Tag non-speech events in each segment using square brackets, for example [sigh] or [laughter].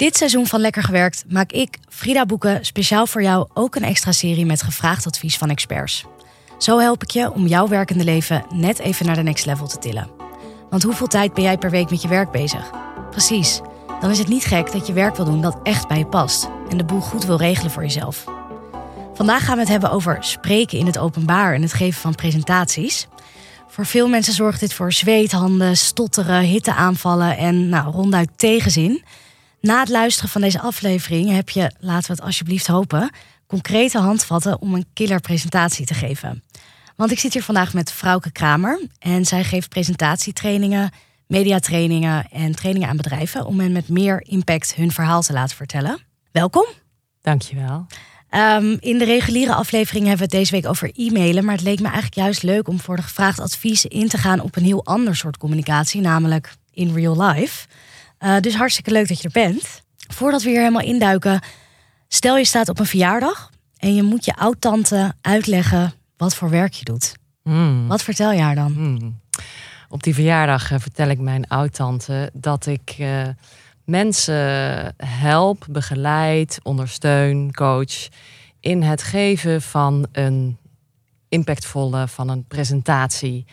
Dit seizoen van Lekker Gewerkt maak ik, Frida Boeken, speciaal voor jou ook een extra serie met gevraagd advies van experts. Zo help ik je om jouw werkende leven net even naar de next level te tillen. Want hoeveel tijd ben jij per week met je werk bezig? Precies, dan is het niet gek dat je werk wil doen dat echt bij je past en de boel goed wil regelen voor jezelf. Vandaag gaan we het hebben over spreken in het openbaar en het geven van presentaties. Voor veel mensen zorgt dit voor zweethanden, stotteren, hitteaanvallen en nou, ronduit tegenzin. Na het luisteren van deze aflevering heb je, laten we het alsjeblieft hopen, concrete handvatten om een killer presentatie te geven. Want ik zit hier vandaag met Frauke Kramer en zij geeft presentatietrainingen, mediatrainingen en trainingen aan bedrijven om hen met meer impact hun verhaal te laten vertellen. Welkom. Dankjewel. Um, in de reguliere aflevering hebben we het deze week over e-mailen, maar het leek me eigenlijk juist leuk om voor de gevraagd advies in te gaan op een heel ander soort communicatie, namelijk in real life. Uh, dus hartstikke leuk dat je er bent. Voordat we hier helemaal induiken, stel je staat op een verjaardag en je moet je oud-tante uitleggen wat voor werk je doet. Hmm. Wat vertel je haar dan? Hmm. Op die verjaardag uh, vertel ik mijn oud-tante dat ik uh, mensen help, begeleid, ondersteun, coach in het geven van een impactvolle, van een presentatie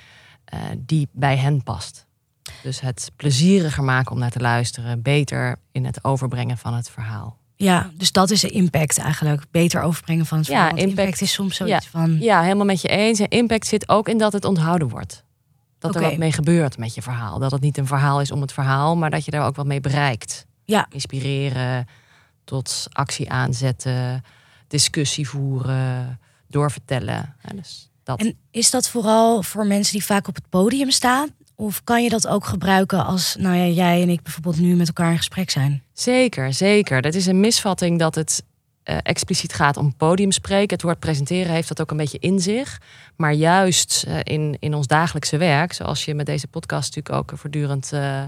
uh, die bij hen past. Dus het plezieriger maken om naar te luisteren, beter in het overbrengen van het verhaal. Ja, dus dat is de impact eigenlijk. Beter overbrengen van het verhaal. Ja, impact, impact, is soms zoiets ja, van. Ja, helemaal met je eens. En impact zit ook in dat het onthouden wordt. Dat er wat mee gebeurt met je verhaal. Dat het niet een verhaal is om het verhaal, maar dat je daar ook wat mee bereikt. Ja. Inspireren, tot actie aanzetten, discussie voeren, doorvertellen. Ja, dus dat. En is dat vooral voor mensen die vaak op het podium staan? Of kan je dat ook gebruiken als nou ja, jij en ik bijvoorbeeld nu met elkaar in gesprek zijn? Zeker, zeker. Dat is een misvatting dat het uh, expliciet gaat om podiumspreken. Het woord presenteren heeft dat ook een beetje in zich. Maar juist uh, in, in ons dagelijkse werk, zoals je met deze podcast natuurlijk ook voortdurend uh,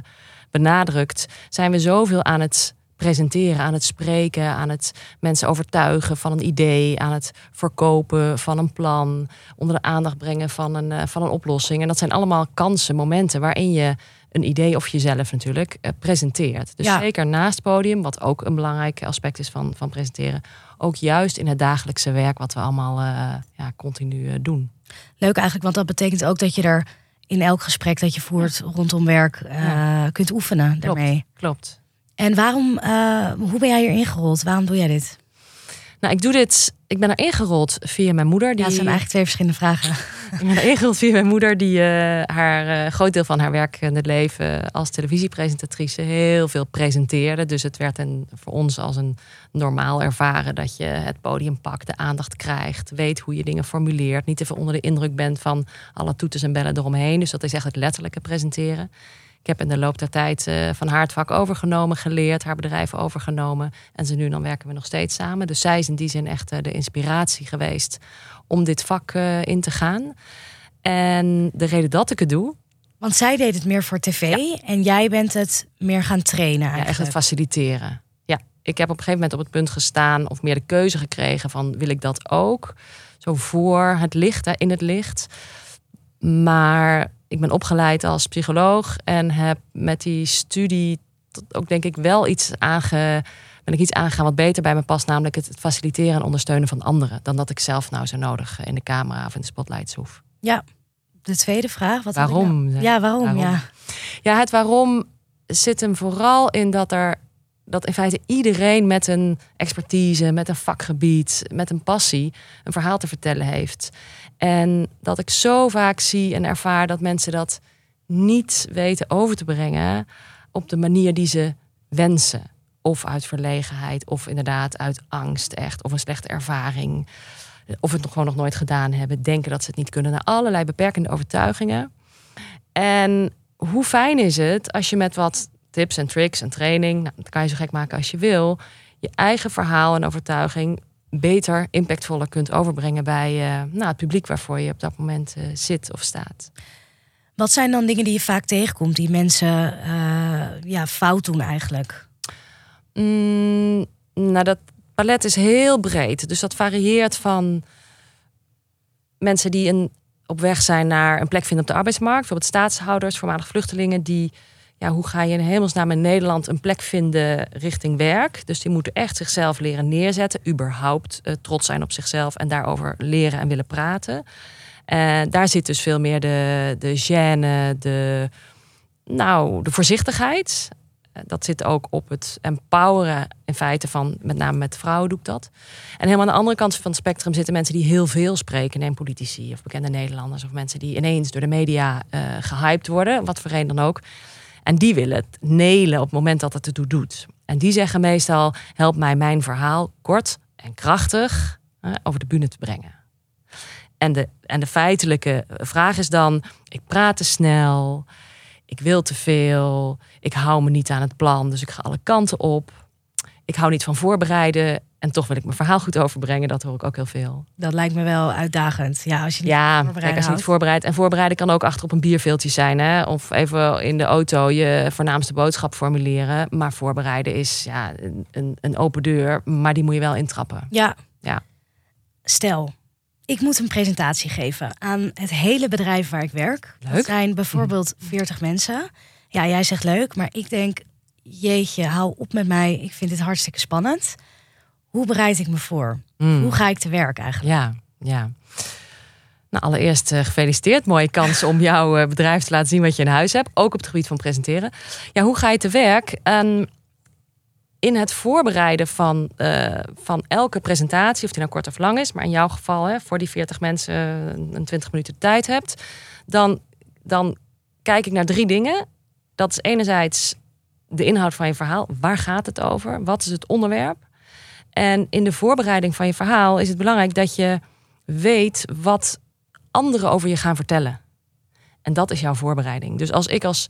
benadrukt, zijn we zoveel aan het presenteren, aan het spreken, aan het mensen overtuigen van een idee, aan het verkopen van een plan, onder de aandacht brengen van een, uh, van een oplossing. En dat zijn allemaal kansen, momenten waarin je een idee of jezelf natuurlijk uh, presenteert. Dus Ja. zeker naast podium, wat ook een belangrijk aspect is van, van presenteren, ook juist in het dagelijkse werk wat we allemaal uh, ja, continu doen. Leuk eigenlijk, want dat betekent ook dat je er in elk gesprek dat je voert rondom werk uh, Ja. kunt oefenen daarmee. Klopt. En waarom, uh, hoe ben jij hier ingerold? Waarom doe jij dit? Nou, ik doe dit. Ik ben er ingerold via mijn moeder. Die... Ja, het zijn eigenlijk twee verschillende vragen. ik ben er ingerold via mijn moeder, die uh, haar uh, groot deel van haar werk in het leven als televisiepresentatrice heel veel presenteerde. Dus het werd een, voor ons als een normaal ervaren dat je het podium pakt, de aandacht krijgt, weet hoe je dingen formuleert, niet te veel onder de indruk bent van alle toeters en bellen eromheen. Dus dat is echt het letterlijke presenteren. Ik heb in de loop der tijd uh, van haar het vak overgenomen, geleerd, haar bedrijf overgenomen. En ze nu dan werken we nog steeds samen. Dus zij is in die zin echt uh, de inspiratie geweest om dit vak uh, in te gaan. En de reden dat ik het doe. Want zij deed het meer voor tv ja. en jij bent het meer gaan trainen. Eigenlijk. Ja, echt het faciliteren. Ja, ik heb op een gegeven moment op het punt gestaan of meer de keuze gekregen van wil ik dat ook? Zo voor het licht, in het licht. Maar ik ben opgeleid als psycholoog en heb met die studie ook denk ik wel iets aange, ben ik iets aangegaan wat beter bij me past, namelijk het faciliteren en ondersteunen van anderen, dan dat ik zelf nou zo nodig in de camera of in de spotlights hoef. Ja, de tweede vraag. Wat waarom? Nou? Ja, waarom? waarom? Ja. ja, het waarom zit hem vooral in dat er dat in feite iedereen met een expertise, met een vakgebied, met een passie een verhaal te vertellen heeft. En dat ik zo vaak zie en ervaar dat mensen dat niet weten over te brengen op de manier die ze wensen. Of uit verlegenheid, of inderdaad uit angst echt, of een slechte ervaring. Of het gewoon nog nooit gedaan hebben, denken dat ze het niet kunnen. Naar allerlei beperkende overtuigingen. En hoe fijn is het als je met wat tips en tricks en training, nou, dat kan je zo gek maken als je wil, je eigen verhaal en overtuiging beter, impactvoller kunt overbrengen bij uh, nou, het publiek waarvoor je op dat moment uh, zit of staat. Wat zijn dan dingen die je vaak tegenkomt die mensen uh, ja, fout doen eigenlijk? Mm, nou, dat palet is heel breed. Dus dat varieert van mensen die een, op weg zijn naar een plek vinden op de arbeidsmarkt. Bijvoorbeeld staatshouders, voormalig vluchtelingen die ja, hoe ga je in hemelsnaam in Nederland een plek vinden richting werk? Dus die moeten echt zichzelf leren neerzetten, überhaupt uh, trots zijn op zichzelf en daarover leren en willen praten. En daar zit dus veel meer de, de gêne, de, nou, de voorzichtigheid. Eh, dat zit ook op het empoweren in feite van, met name met vrouwen doe ik dat. En helemaal aan de andere kant van het spectrum zitten mensen die heel veel spreken. Neem politici of bekende Nederlanders of mensen die ineens door de media gehyped worden, wat voor reden dan ook. En die willen het nelen op het moment dat het ertoe doet. En die zeggen meestal: help mij mijn verhaal kort en krachtig over de bühne te brengen. En de, en de feitelijke vraag is dan: ik praat te snel, ik wil te veel, ik hou me niet aan het plan, dus ik ga alle kanten op. Ik hou niet van voorbereiden en toch wil ik mijn verhaal goed overbrengen. Dat hoor ik ook heel veel. Dat lijkt me wel uitdagend. Ja, als je niet ja, kijk, als je niet voorbereidt. En voorbereiden kan ook achter op een bierveeltje zijn. Hè? Of even in de auto je voornaamste boodschap formuleren. Maar voorbereiden is ja, een, een open deur. Maar die moet je wel intrappen. Ja. ja. Stel, ik moet een presentatie geven aan het hele bedrijf waar ik werk. Leuk. Dat zijn bijvoorbeeld 40 mensen. Ja, jij zegt leuk, maar ik denk, jeetje, hou op met mij. Ik vind dit hartstikke spannend. Hoe bereid ik me voor? Mm. Hoe ga ik te werk eigenlijk? Ja, ja. Nou, allereerst uh, gefeliciteerd. Mooie kans om jouw uh, bedrijf te laten zien wat je in huis hebt. Ook op het gebied van presenteren. Ja, hoe ga je te werk? Um, in het voorbereiden van, uh, van elke presentatie, of die nou kort of lang is, maar in jouw geval hè, voor die 40 mensen een 20 minuten tijd hebt, dan, dan kijk ik naar drie dingen. Dat is enerzijds de inhoud van je verhaal. Waar gaat het over? Wat is het onderwerp? En in de voorbereiding van je verhaal is het belangrijk dat je weet wat anderen over je gaan vertellen. En dat is jouw voorbereiding. Dus als ik als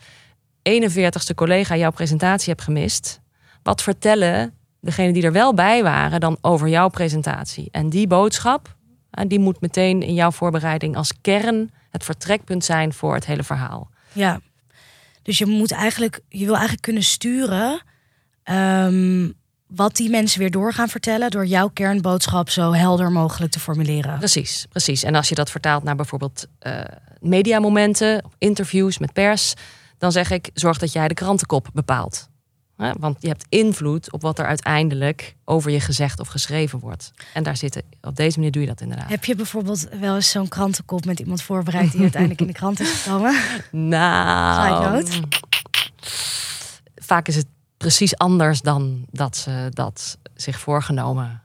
41ste collega jouw presentatie heb gemist, wat vertellen degenen die er wel bij waren dan over jouw presentatie? En die boodschap, die moet meteen in jouw voorbereiding als kern het vertrekpunt zijn voor het hele verhaal. Ja, dus je moet eigenlijk, je wil eigenlijk kunnen sturen um, wat die mensen weer door gaan vertellen door jouw kernboodschap zo helder mogelijk te formuleren. Precies, precies. En als je dat vertaalt naar bijvoorbeeld uh, mediamomenten, interviews met pers, dan zeg ik: zorg dat jij de krantenkop bepaalt. Want je hebt invloed op wat er uiteindelijk over je gezegd of geschreven wordt. En daar zitten, op deze manier doe je dat inderdaad. Heb je bijvoorbeeld wel eens zo'n krantenkop met iemand voorbereid die uiteindelijk in de krant is gekomen? [laughs] Nou, vaak is het precies anders dan dat ze dat zich voorgenomen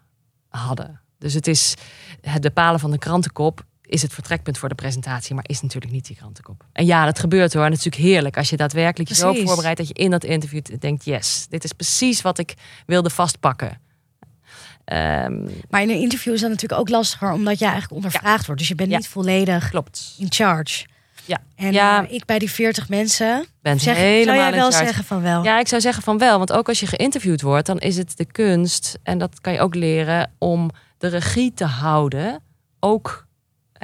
hadden. Dus het is het bepalen van de krantenkop is het vertrekpunt voor de presentatie, maar is natuurlijk niet die krantenkop. En ja, dat gebeurt hoor. En het is natuurlijk heerlijk als je daadwerkelijk je zo voorbereidt dat je in dat interview denkt: yes, dit is precies wat ik wilde vastpakken. Um, maar in een interview is dat natuurlijk ook lastiger, omdat je eigenlijk ondervraagd wordt. Dus je bent niet volledig Klopt. in charge. Ja. En ja. Uh, ik bij die 40 mensen. Ben zeg, helemaal zou jij wel zeggen van wel? Ja, ik zou zeggen van wel. Want ook als je geïnterviewd wordt, dan is het de kunst, en dat kan je ook leren, om de regie te houden. Ook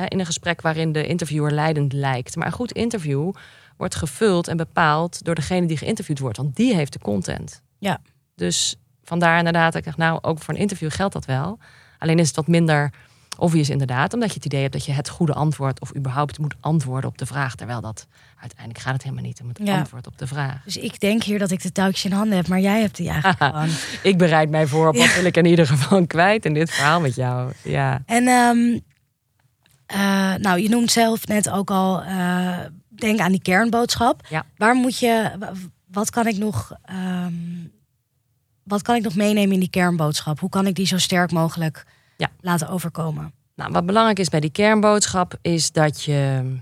in een gesprek waarin de interviewer leidend lijkt. Maar een goed interview wordt gevuld en bepaald door degene die geïnterviewd wordt. Want die heeft de content. Ja. Dus vandaar inderdaad, ik dacht, nou, ook voor een interview geldt dat wel. Alleen is het wat minder obvious inderdaad, omdat je het idee hebt dat je het goede antwoord of überhaupt moet antwoorden op de vraag. Terwijl dat uiteindelijk gaat het helemaal niet om het Ja. antwoord op de vraag. Dus ik denk hier dat ik de touwtjes in handen heb, maar jij hebt die eigenlijk [laughs] gewoon. Ik bereid mij voor op wat wil ik in ieder geval kwijt in dit verhaal met jou. Ja. En ehm, eh, nou, je noemt zelf net ook al, eh, denk aan die kernboodschap. Ja. Waar moet je, wa- wat kan ik nog, ehm, wat kan ik nog meenemen in die kernboodschap? Hoe kan ik die zo sterk mogelijk Ja. laten overkomen? Nou, wat belangrijk is bij die kernboodschap is dat je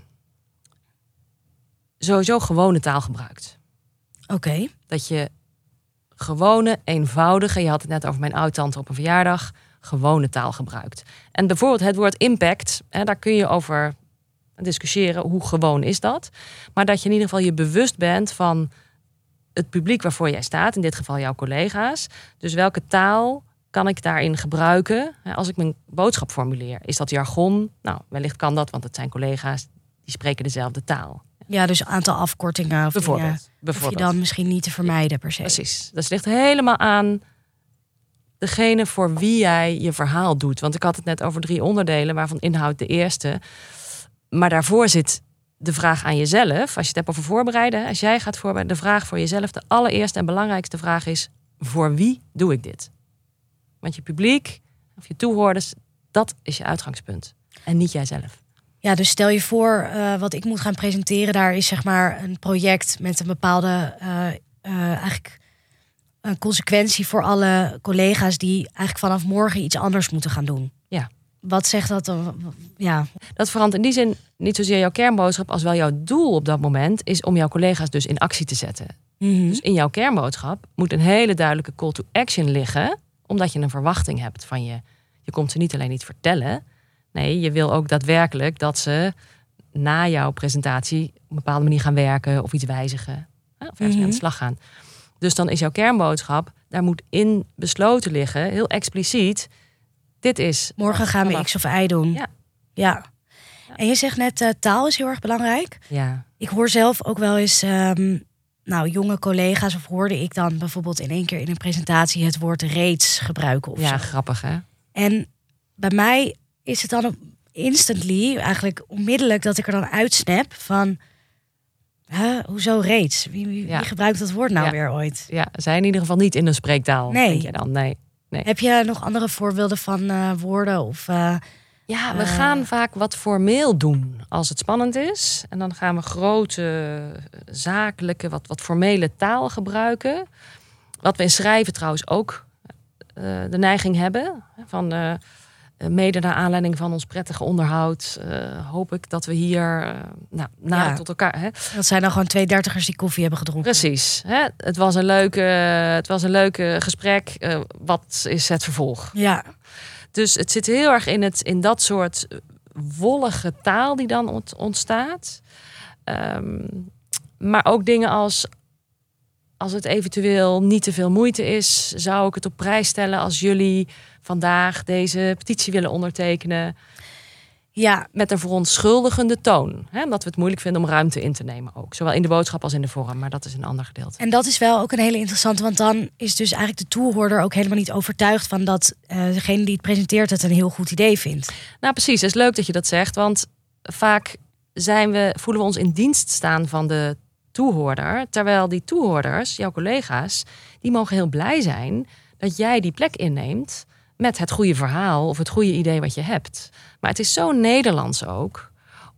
sowieso gewone taal gebruikt. Oké, Dat je gewone, eenvoudige, je had het net over mijn oud-tante op een verjaardag, gewone taal gebruikt. En bijvoorbeeld het woord impact, hè, daar kun je over discussiëren, hoe gewoon is dat? Maar dat je in ieder geval je bewust bent van het publiek waarvoor jij staat, in dit geval jouw collega's. Dus welke taal kan ik daarin gebruiken als ik mijn boodschap formuleer? Is dat jargon? Nou, wellicht kan dat, want het zijn collega's die spreken dezelfde taal. ja, dus een aantal afkortingen of Bijvoorbeeld. dingen, hoef je bijvoorbeeld. dan misschien niet te vermijden per se. Precies. Dat ligt helemaal aan degene voor wie jij je verhaal doet. Want ik had het net over drie onderdelen, waarvan inhoud de eerste. Maar daarvoor zit de vraag aan jezelf, als je het hebt over voorbereiden, als jij gaat voorbereiden, de vraag voor jezelf, de allereerste en belangrijkste vraag is: voor wie doe ik dit? Want je publiek of je toehoorders, dat is je uitgangspunt en niet jijzelf. Ja, dus stel je voor, uh, wat ik moet gaan presenteren, daar is zeg maar een project met een bepaalde uh, uh, eigenlijk een consequentie voor alle collega's die eigenlijk vanaf morgen iets anders moeten gaan doen. Ja. Wat zegt dat dan? Ja. Dat verandert in die zin niet zozeer jouw kernboodschap als wel jouw doel op dat moment is om jouw collega's dus in actie te zetten. Mm -hmm. Dus in jouw kernboodschap moet een hele duidelijke call to action liggen, omdat je een verwachting hebt van je. Je komt ze niet alleen niet vertellen, nee, je wil ook daadwerkelijk dat ze na jouw presentatie op een bepaalde manier gaan werken of iets wijzigen of ergens mm -hmm. aan de slag gaan. Dus dan is jouw kernboodschap, daar moet in besloten liggen, heel expliciet. Dit is. Morgen gaan we X of Y doen. Ja. ja. En je zegt net, uh, taal is heel erg belangrijk. Ja. Ik hoor zelf ook wel eens, um, nou, jonge collega's, of hoorde ik dan bijvoorbeeld in één keer in een presentatie het woord reeds gebruiken. Of ja, zo. grappig hè? En bij mij is het dan instantly, eigenlijk onmiddellijk, dat ik er dan uitsnap van. Huh, hoezo reeds? Wie, wie, Ja. wie gebruikt dat woord nou Ja. weer ooit? Ja, zij in ieder geval niet in een spreektaal. Nee. Denk je dan? Nee. Heb je nog andere voorbeelden van eh, woorden? Of, eh, Ja, we gaan vaak wat formeel doen als het spannend is. En dan gaan we grote, zakelijke, wat, wat formele taal gebruiken. Wat we in schrijven trouwens ook eh, de neiging hebben. Van eh, mede naar aanleiding van ons prettige onderhoud... eh, hoop ik dat we hier nou, Ja. tot elkaar... Hè? dat zijn dan gewoon twee dertigers die koffie hebben gedronken. Precies. Hè? Het, was een leuke, het was een leuke gesprek. Wat is het vervolg? Ja, Dus het zit heel erg in, het, in dat soort wollige taal die dan ont- ontstaat. Ehm, maar ook dingen als. Als het eventueel niet te veel moeite is, zou ik het op prijs stellen als jullie vandaag deze petitie willen ondertekenen. Ja, Met een verontschuldigende toon. Hè? Omdat we het moeilijk vinden om ruimte in te nemen ook. Zowel in de boodschap als in de vorm. Maar dat is een ander gedeelte. en dat is wel ook een hele interessante, want dan is dus eigenlijk de toehoorder ook helemaal niet overtuigd van dat eh, degene die het presenteert het een heel goed idee vindt. Nou, precies. Het is leuk dat je dat zegt. Want vaak zijn we, voelen we ons in dienst staan van de toehoorder. Terwijl die toehoorders, jouw collega's, die mogen heel blij zijn dat jij die plek inneemt met het goede verhaal of het goede idee wat je hebt. Maar het is zo Nederlands ook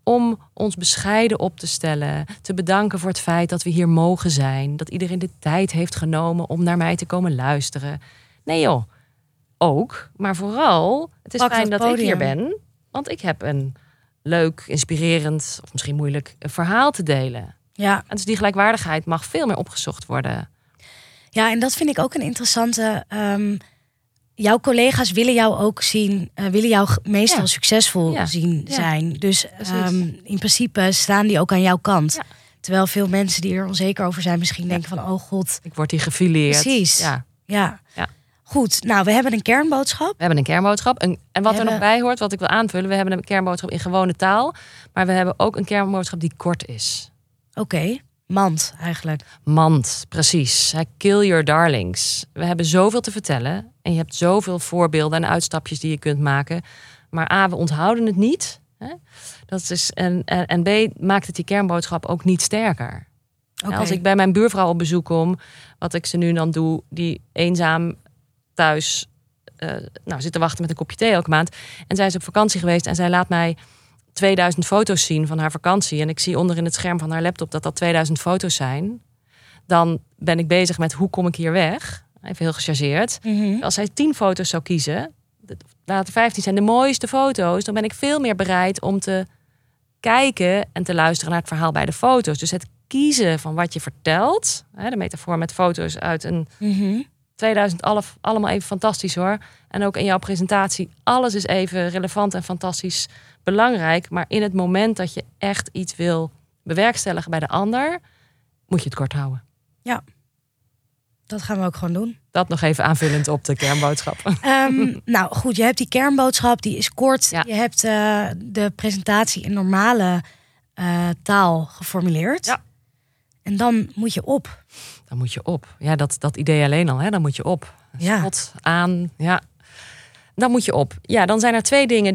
om ons bescheiden op te stellen, te bedanken voor het feit dat we hier mogen zijn, dat iedereen de tijd heeft genomen om naar mij te komen luisteren. Nee joh, ook, maar vooral, het is Pak fijn dat dat ik hier ben, want ik heb een leuk, inspirerend of misschien moeilijk verhaal te delen. Ja, En dus die gelijkwaardigheid mag veel meer opgezocht worden. ja en dat vind ik ook een interessante. ehm, jouw collega's willen jou ook zien, eh, willen jou meestal Ja. succesvol Ja. zien Ja. zijn. Dus ehm, in principe staan die ook aan jouw kant. Terwijl veel mensen die er onzeker over zijn, misschien denken van, oh god, Ik word hier gefileerd. Precies. Ja. ja. Ja. Goed, nou, we hebben een kernboodschap. We hebben een kernboodschap. En, en wat We er nog bij hoort, wat ik wil aanvullen. We hebben een kernboodschap in gewone taal. Maar we hebben ook een kernboodschap die kort is. Oké, mand eigenlijk. Mand, precies. Kill your darlings. We hebben zoveel te vertellen. En je hebt zoveel voorbeelden en uitstapjes die je kunt maken. Maar A, we onthouden het niet. Hè? Dat is, en, en, en B, maakt het die kernboodschap ook niet sterker. Als ik bij mijn buurvrouw op bezoek kom, wat ik ze nu dan doe, die eenzaam thuis eh, nou, zit te wachten met een kopje thee elke maand. En zij is op vakantie geweest en zij laat mij 2000 foto's zien van haar vakantie. En ik zie onder in het scherm van haar laptop dat dat 2000 foto's zijn. Dan ben ik bezig met hoe kom ik hier weg? Even heel gechargeerd. Mhm. Als zij 10 foto's zou kiezen, laten 15 zijn de mooiste foto's, dan ben ik veel meer bereid om te kijken en te luisteren naar het verhaal bij de foto's. Dus het kiezen van wat je vertelt, de metafoor met foto's uit een Mhm. 2011, allemaal even fantastisch hoor. En ook in jouw presentatie, alles is even relevant en fantastisch belangrijk. Maar in het moment dat je echt iets wil bewerkstelligen bij de ander, moet je het kort houden. Dat gaan we ook gewoon doen. Dat nog even aanvullend op de kernboodschap. [laughs] Ehm, nou goed, je hebt die kernboodschap, die is kort. Ja. Je hebt eh, de presentatie in normale eh, taal geformuleerd. Ja. En dan moet je op. Dan moet je op. Ja, dat, dat idee alleen al, hè? dan moet je op. Ja.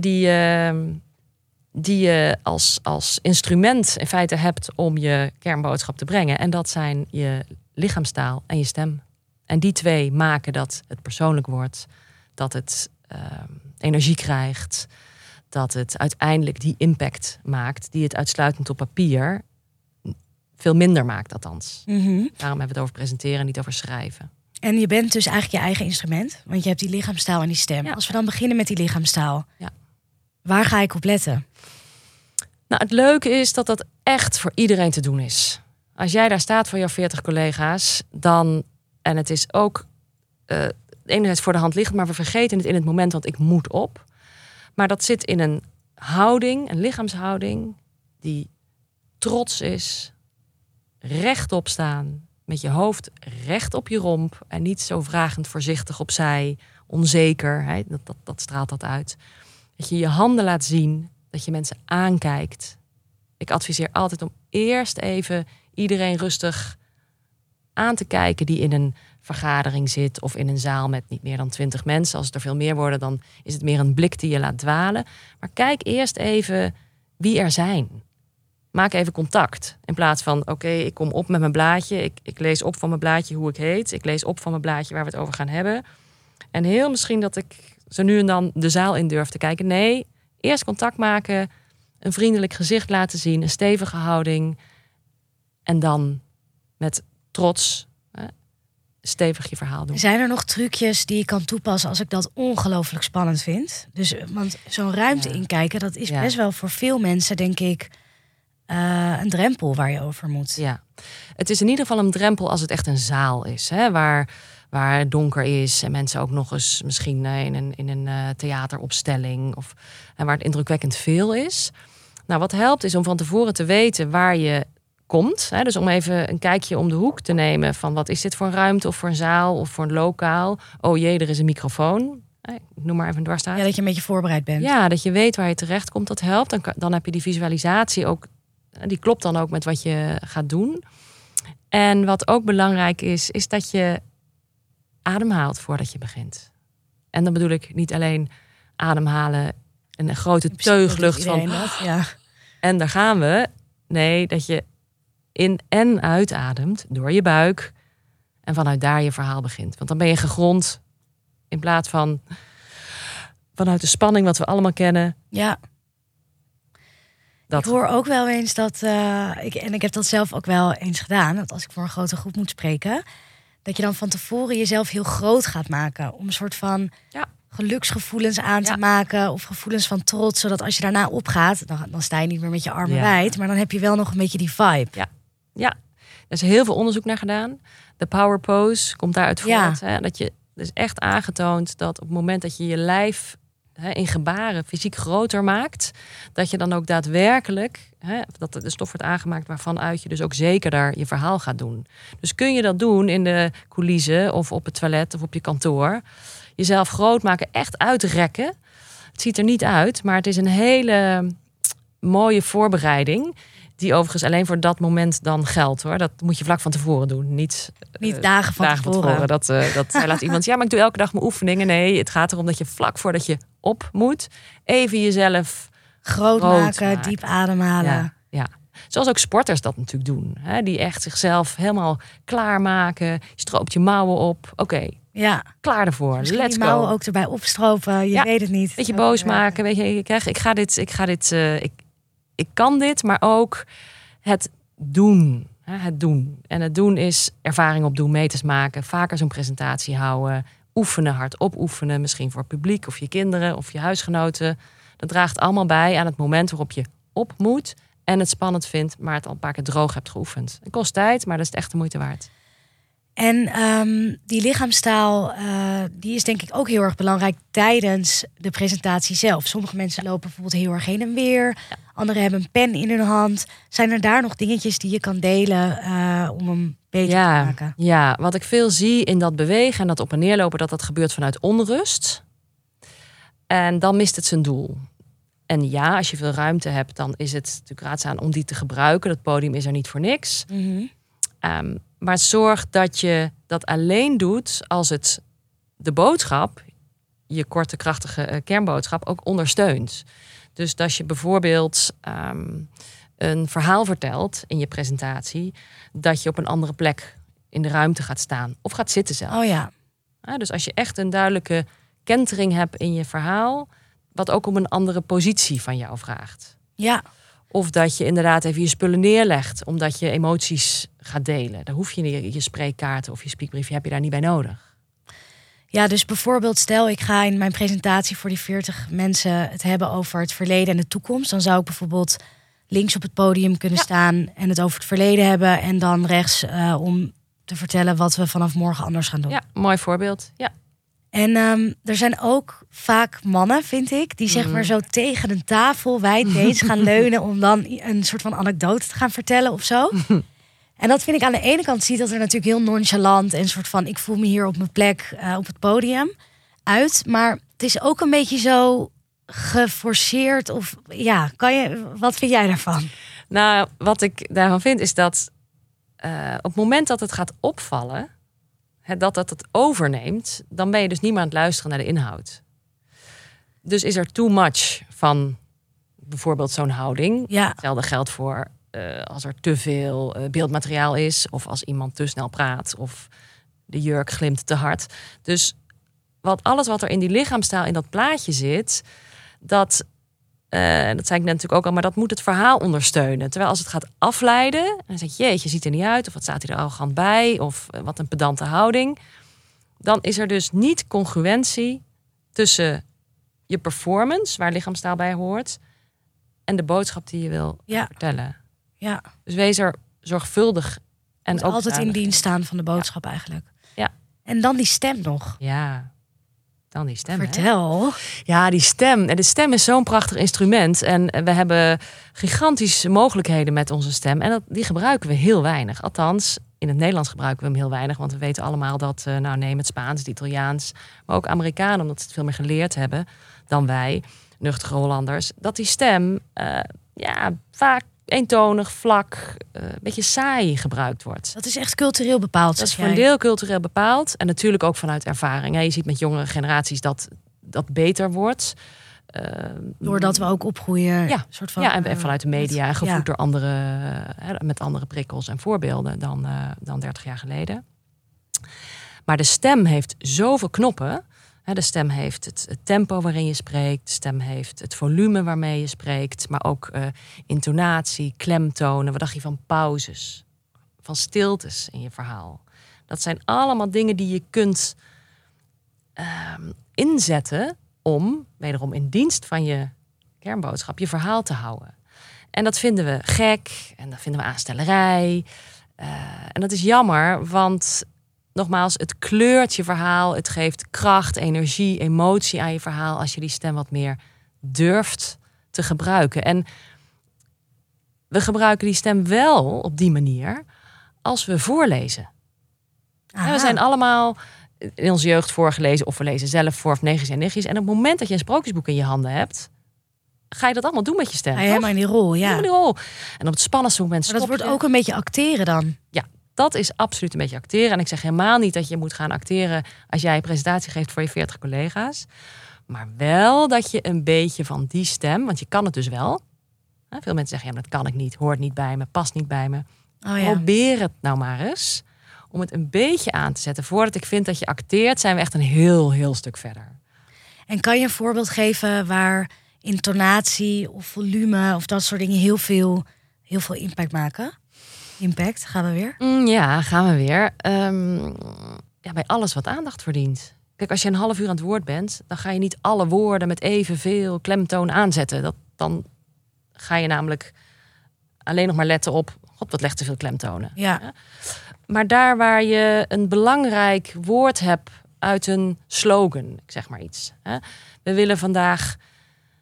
die je als, als instrument in feite hebt om je kernboodschap te brengen. En dat zijn je lichaamstaal en je stem. En die twee maken dat het persoonlijk wordt, dat het ehm, energie krijgt, dat het uiteindelijk die impact maakt die het uitsluitend op papier veel minder maakt, althans. Mhm. Daarom hebben we het over presenteren en niet over schrijven. En je bent dus eigenlijk je eigen instrument, want je hebt die lichaamstaal en die stem. Ja. Als we dan beginnen met die lichaamstaal, Ja. Waar ga ik op letten? Nou, het leuke is dat dat echt voor iedereen te doen is. Als jij daar staat voor jouw 40 collega's, dan. En het is ook eh enerzijds voor de hand liggend, maar we vergeten het in het moment, want ik moet op. Maar dat zit in een houding, een lichaamshouding, die trots is, rechtop staan, met je hoofd recht op je romp en niet zo vragend voorzichtig opzij, onzeker. Dat, dat, dat straalt dat uit. Dat je je handen laat zien, dat je mensen aankijkt. Ik adviseer altijd om eerst even iedereen rustig aan te kijken die in een vergadering zit of in een zaal met niet meer dan twintig mensen. Als het er veel meer worden, dan is het meer een blik die je laat dwalen. Maar kijk eerst even wie er zijn. Maak even contact. In plaats van, oké, ik kom op met mijn blaadje. Ik, ik lees op van mijn blaadje hoe ik heet. Ik lees op van mijn blaadje waar we het over gaan hebben. En heel misschien dat ik zo nu en dan de zaal in durf te kijken. Nee, eerst contact maken, een vriendelijk gezicht laten zien, een stevige houding. En dan met trots hè, stevig je verhaal doen. Zijn er nog trucjes die ik kan toepassen als ik dat ongelooflijk spannend vind? Dus, eh, want zo'n ruimte Ja. inkijken, dat is Ja. best wel voor veel mensen, denk ik, eh, een drempel waar je over moet. Ja, het is in ieder geval een drempel als het echt een zaal is, hè, waar, waar het donker is en mensen ook nog eens misschien eh, in een, in een eh, theateropstelling of en waar het indrukwekkend veel is. Nou, wat helpt is om van tevoren te weten waar je komt. Hè, dus om even een kijkje om de hoek te nemen van wat is dit voor een ruimte of voor een zaal of voor een lokaal. Oh jee, er is een microfoon. Ik noem maar even een dwarsstaat. Ja, dat je een beetje voorbereid bent. Ja, dat je weet waar je terecht komt, dat helpt. Dan, dan heb je die visualisatie ook, eh, die klopt dan ook met wat je gaat doen. En wat ook belangrijk is, is dat je ademhaalt voordat je begint. En dan bedoel ik niet alleen ademhalen, een grote teuglucht van dat, ja. en daar gaan we. Nee, dat je in en uitademt door je buik en vanuit daar je verhaal begint. Want dan ben je gegrond in plaats van vanuit de spanning wat we allemaal kennen. ja. Dat Ik hoor ook wel eens dat, eh, ik, en ik heb dat zelf ook wel eens gedaan, dat als ik voor een grote groep moet spreken, dat je dan van tevoren jezelf heel groot gaat maken. Om een soort van Ja. geluksgevoelens aan te Ja. maken of gevoelens van trots, zodat als je daarna opgaat, dan, dan sta je niet meer met je armen Ja. wijd, maar dan heb je wel nog een beetje die vibe. Ja, er is heel veel onderzoek naar gedaan. De power pose komt daaruit voort. Ja. Hè, dat je dus echt aangetoond dat op het moment dat je je lijf hè, in gebaren fysiek groter maakt, dat je dan ook daadwerkelijk, hè, dat de stof wordt aangemaakt waarvan uit je dus ook zeker daar je verhaal gaat doen. Dus kun je dat doen in de coulissen of op het toilet of op je kantoor. Jezelf groot maken, echt uitrekken. Het ziet er niet uit, maar het is een hele mooie voorbereiding. Die overigens alleen voor dat moment dan geldt hoor. Dat moet je vlak van tevoren doen. Niet, Niet eh, dagen van dagen tevoren. Dat, eh, dat laat iemand. [laughs] Ja, maar ik doe elke dag mijn oefeningen. Nee, het gaat erom dat je vlak voordat je op moet, even jezelf. Groot, Groot maken, maken. diep ademhalen. Ja, ja. Zoals ook sporters dat natuurlijk doen. Hè? Die echt zichzelf helemaal klaarmaken. Je stroopt je mouwen op. Oké, Ja, klaar ervoor. misschien Let's die mouwen go. ook erbij opstropen. Je Ja, weet het niet. Beetje boos werken. maken. Weet je, ik, krijg, ik ga dit, ik ga dit, eh, ik, ik kan dit, maar ook het doen. Hè, Het doen. En het doen is ervaring opdoen, meters maken, vaker zo'n presentatie houden, oefenen, hardop oefenen, misschien voor het publiek of je kinderen of je huisgenoten. Dat draagt allemaal bij aan het moment waarop je op moet en het spannend vindt, maar het al een paar keer droog hebt geoefend. Het kost tijd, maar dat is het echt de moeite waard. En ehm, die lichaamstaal, eh, die is denk ik ook heel erg belangrijk tijdens de presentatie zelf. Sommige mensen lopen bijvoorbeeld heel erg heen en weer. Anderen hebben een pen in hun hand. Zijn er daar nog dingetjes die je kan delen eh, om hem beter te Ja, maken? ja, wat ik veel zie in dat bewegen en dat op en neer lopen, dat dat gebeurt vanuit onrust. En dan mist het zijn doel. En ja, als je veel ruimte hebt, dan is het natuurlijk raadzaam om die te gebruiken. Dat podium is er niet voor niks. Mhm. Ehm, maar zorg dat je dat alleen doet als het de boodschap, je korte, krachtige eh, kernboodschap, ook ondersteunt. Dus dat je bijvoorbeeld ehm, een verhaal vertelt in je presentatie, dat je op een andere plek in de ruimte gaat staan of gaat zitten zelf. Oh ja. Ja, dus als je echt een duidelijke kentering hebt in je verhaal, wat ook om een andere positie van jou vraagt. Ja. Of dat je inderdaad even je spullen neerlegt, omdat je emoties gaat delen. Daar hoef je niet je spreekkaarten of je speakbriefje heb je daar niet bij nodig. Ja, dus bijvoorbeeld stel ik ga in mijn presentatie voor die 40 mensen het hebben over het verleden en de toekomst. Dan zou ik bijvoorbeeld links op het podium kunnen Ja. staan en het over het verleden hebben. En dan rechts eh, om te vertellen wat we vanaf morgen anders gaan doen. Ja, mooi voorbeeld. Ja. En ehm, er zijn ook vaak mannen, vind ik, die zeg maar zo tegen een tafel wijd [laughs] gaan leunen om dan een soort van anekdote te gaan vertellen of zo. [laughs] En dat vind ik aan de ene kant ziet dat er natuurlijk heel nonchalant en een soort van ik voel me hier op mijn plek eh, op het podium uit. Maar het is ook een beetje zo geforceerd of ja, kan je, wat vind jij daarvan? Nou, wat ik daarvan vind is dat eh, op het moment dat het gaat opvallen, hè, dat dat het overneemt, dan ben je dus niet meer aan het luisteren naar de inhoud. Dus is er too much van bijvoorbeeld zo'n houding. Ja, Hetzelfde geldt voor eh, als er te veel eh, beeldmateriaal is, of als iemand te snel praat, of de jurk glimt te hard. Dus wat, alles wat er in die lichaamstaal in dat plaatje zit, dat, eh, dat zei ik net natuurlijk ook al, maar dat moet het verhaal ondersteunen. Terwijl als het gaat afleiden, en dan zeg je, jeetje, ziet er niet uit, of wat staat hij er arrogant bij, of eh, wat een pedante houding, dan is er dus niet congruentie tussen je performance, waar lichaamstaal bij hoort, en de boodschap die je wil ja, vertellen. ja. Dus wees er zorgvuldig en ook altijd in dienst staan van de boodschap eigenlijk. Ja. En dan die stem nog. Ja, dan die stem. hè? Vertel. Ja, die stem. En de stem is zo'n prachtig instrument. En we hebben gigantische mogelijkheden met onze stem. En dat, die gebruiken we heel weinig. Althans, in het Nederlands gebruiken we hem heel weinig. Want we weten allemaal dat, eh, nou neem het Spaans, het Italiaans. Maar ook Amerikanen, omdat ze het veel meer geleerd hebben dan wij, nuchtere Hollanders. Dat die stem, eh, ja, vaak eentonig, vlak, eh, een beetje saai gebruikt wordt. Dat is echt cultureel bepaald. Dat is voor een deel cultureel bepaald. En natuurlijk ook vanuit ervaring. Je ziet met jongere generaties dat dat beter wordt. Ehm, Doordat we ook opgroeien. Ja. Soort van, ja, en eh, vanuit de media gevoed ja. door andere, hè, met andere prikkels en voorbeelden dan, eh, dan 30 jaar geleden. Maar de stem heeft zoveel knoppen. De stem heeft het, het tempo waarin je spreekt. De stem heeft het volume waarmee je spreekt. Maar ook eh, intonatie, klemtonen. Wat dacht je van pauzes? Van stiltes in je verhaal. Dat zijn allemaal dingen die je kunt ehm, inzetten om, wederom in dienst van je kernboodschap, je verhaal te houden. En dat vinden we gek en dat vinden we aanstellerij. Eh, en dat is jammer, want nogmaals, het kleurt je verhaal. Het geeft kracht, energie, emotie aan je verhaal als je die stem wat meer durft te gebruiken. En we gebruiken die stem wel op die manier als we voorlezen. Ja, we zijn allemaal in onze jeugd voorgelezen of we lezen zelf voor of negens en nichtjes. En op het moment dat je een sprookjesboek in je handen hebt, ga je dat allemaal doen met je stem. Toch? helemaal in die rol, ja. Helemaal die rol. En op het spannendste moment Maar dat wordt ook een beetje acteren dan. Dat is absoluut een beetje acteren. En ik zeg helemaal niet dat je moet gaan acteren als jij een presentatie geeft voor je 40 collega's. Maar wel dat je een beetje van die stem, want je kan het dus wel. Veel mensen zeggen, ja, dat kan ik niet, hoort niet bij me, past niet bij me. Oh ja. Probeer het nou maar eens om het een beetje aan te zetten. Voordat ik vind dat je acteert, zijn we echt een heel, heel stuk verder. En kan je een voorbeeld geven waar intonatie of volume of dat soort dingen heel veel, heel veel impact maken? Impact, gaan we weer. Mm, ja, gaan we weer. Ehm, ja, bij alles wat aandacht verdient. Kijk, als je een half uur aan het woord bent, dan ga je niet alle woorden met evenveel klemtoon aanzetten. Dat, dan ga je namelijk alleen nog maar letten op, god, wat legt te veel klemtonen. Ja, Maar daar waar je een belangrijk woord hebt uit een slogan, ik zeg maar iets. Hè? We willen vandaag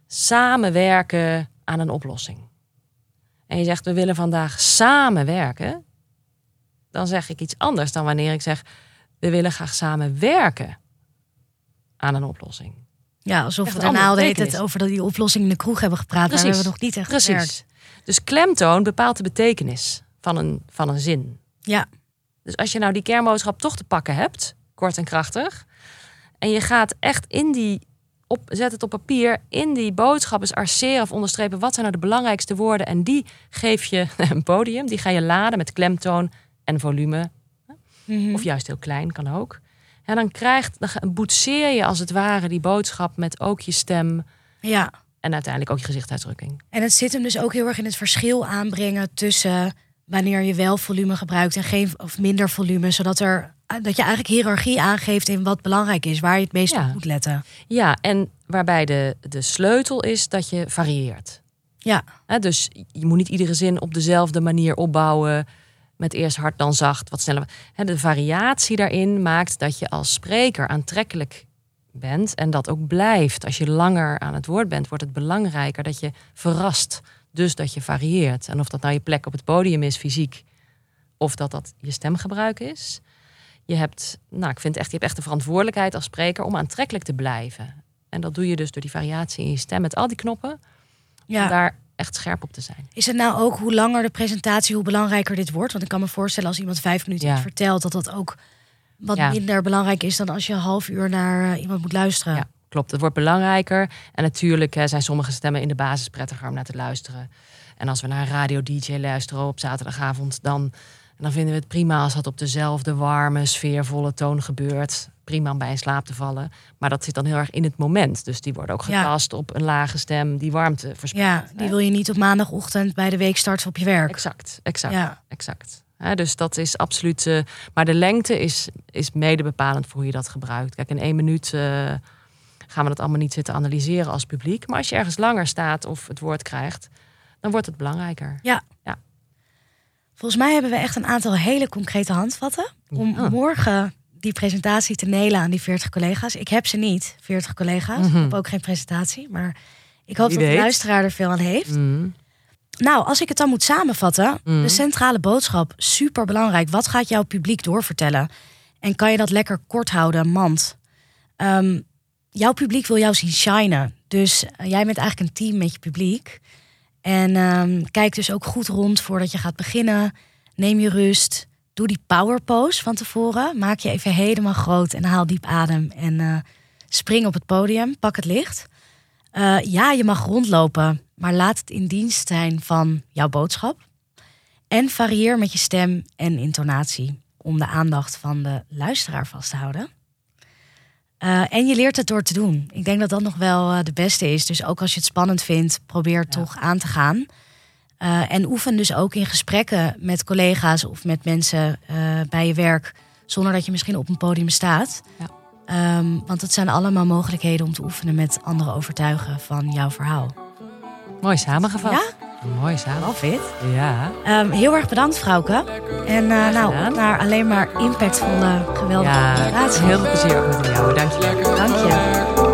samenwerken aan een oplossing. En je zegt, we willen vandaag samenwerken. Dan zeg ik iets anders dan wanneer ik zeg, we willen graag samenwerken aan een oplossing. ja alsof Echt we daarna tijd betekenis. over dat die oplossing in de kroeg hebben gepraat. Precies. hebben we nog niet echt gewerkt. Precies. Dus klemtoon bepaalt de betekenis van een, van een zin. Ja, Dus als je nou die kernboodschap toch te pakken hebt, kort en krachtig, en je gaat echt in die op, zet het op papier. In die boodschap is arceren of onderstrepen. Wat zijn nou de belangrijkste woorden? En die geef je [laughs] een podium. Die ga je laden met klemtoon en volume. Mhm. Of juist heel klein, kan ook. En dan, krijgt, dan boetseer je als het ware die boodschap met ook je stem. Ja, En uiteindelijk ook je gezichtsuitdrukking. en het zit hem dus ook heel erg in het verschil aanbrengen tussen wanneer je wel volume gebruikt en geen of minder volume, zodat er dat je eigenlijk hiërarchie aangeeft in wat belangrijk is, waar je het meest Ja. op moet letten. Ja, en waarbij de, de sleutel is dat je varieert. Ja, dus je moet niet iedere zin op dezelfde manier opbouwen. Met eerst hard dan zacht, wat sneller. De variatie daarin maakt dat je als spreker aantrekkelijk bent. En dat ook blijft. Als je langer aan het woord bent, wordt het belangrijker dat je verrast. Dus dat je varieert. En of dat nou je plek op het podium is, fysiek. Of dat dat je stemgebruik is. Je hebt, nou, ik vind echt, je hebt echt de verantwoordelijkheid als spreker om aantrekkelijk te blijven. En dat doe je dus door die variatie in je stem met al die knoppen. Om ja. daar echt scherp op te zijn. Is het nou ook hoe langer de presentatie, hoe belangrijker dit wordt? Want ik kan me voorstellen als iemand vijf minuten Ja. iets vertelt, dat dat ook wat Ja. minder belangrijk is dan als je een half uur naar eh, iemand moet luisteren. Ja, klopt. Het wordt belangrijker. En natuurlijk hè, zijn sommige stemmen in de basis prettiger om naar te luisteren. En als we naar een radio-dj luisteren op zaterdagavond, dan, dan vinden we het prima als dat op dezelfde warme, sfeervolle toon gebeurt. Prima om bij in slaap te vallen. Maar dat zit dan heel erg in het moment. Dus die worden ook Ja. getast op een lage stem die warmte verspreidt. Ja, die wil je niet op maandagochtend bij de weekstart op je werk. Exact, exact, Ja. exact. Dus dat is absoluut. eh, maar de lengte is, is mede bepalend voor hoe je dat gebruikt. Kijk, in één minuut eh, gaan we dat allemaal niet zitten analyseren als publiek. Maar als je ergens langer staat of het woord krijgt, dan wordt het belangrijker. Volgens mij hebben we echt een aantal hele concrete handvatten om Ja. morgen die presentatie te nelen aan die 40 collega's. Ik heb ze niet, 40 collega's. Ik Mhm. heb ook geen presentatie, maar ik hoop Wie dat de luisteraar er veel aan heeft. Mm. Nou, als ik het dan moet samenvatten, Mhm. de centrale boodschap, super belangrijk. Wat gaat jouw publiek doorvertellen? En kan je dat lekker kort houden, mand? Ehm, jouw publiek wil jou zien shinen. Dus eh, jij bent eigenlijk een team met je publiek. En ehm, kijk dus ook goed rond voordat je gaat beginnen. Neem je rust. Doe die power pose van tevoren. Maak je even helemaal groot en haal diep adem. En eh, spring op het podium. Pak het licht. Eh, ja, je mag rondlopen, maar laat het in dienst zijn van jouw boodschap. En varieer met je stem en intonatie om de aandacht van de luisteraar vast te houden. Eh, en je leert het door te doen. Ik denk dat dat nog wel eh, de beste is. Dus ook als je het spannend vindt, probeer het toch aan te gaan. Eh, en oefen dus ook in gesprekken met collega's of met mensen bij je werk, zonder dat je misschien op een podium staat. Ja. Ehm, want het zijn allemaal mogelijkheden om te oefenen met anderen overtuigen van jouw verhaal. Mooi samengevat. Ja? Mooi samen. Love it. Ja. Ehm, heel erg bedankt, Vrouwke. En eh, nou, naar alleen maar impactvolle, geweldige Ja, presentatie. heel veel plezier ook met jou. Dank je. Dank je.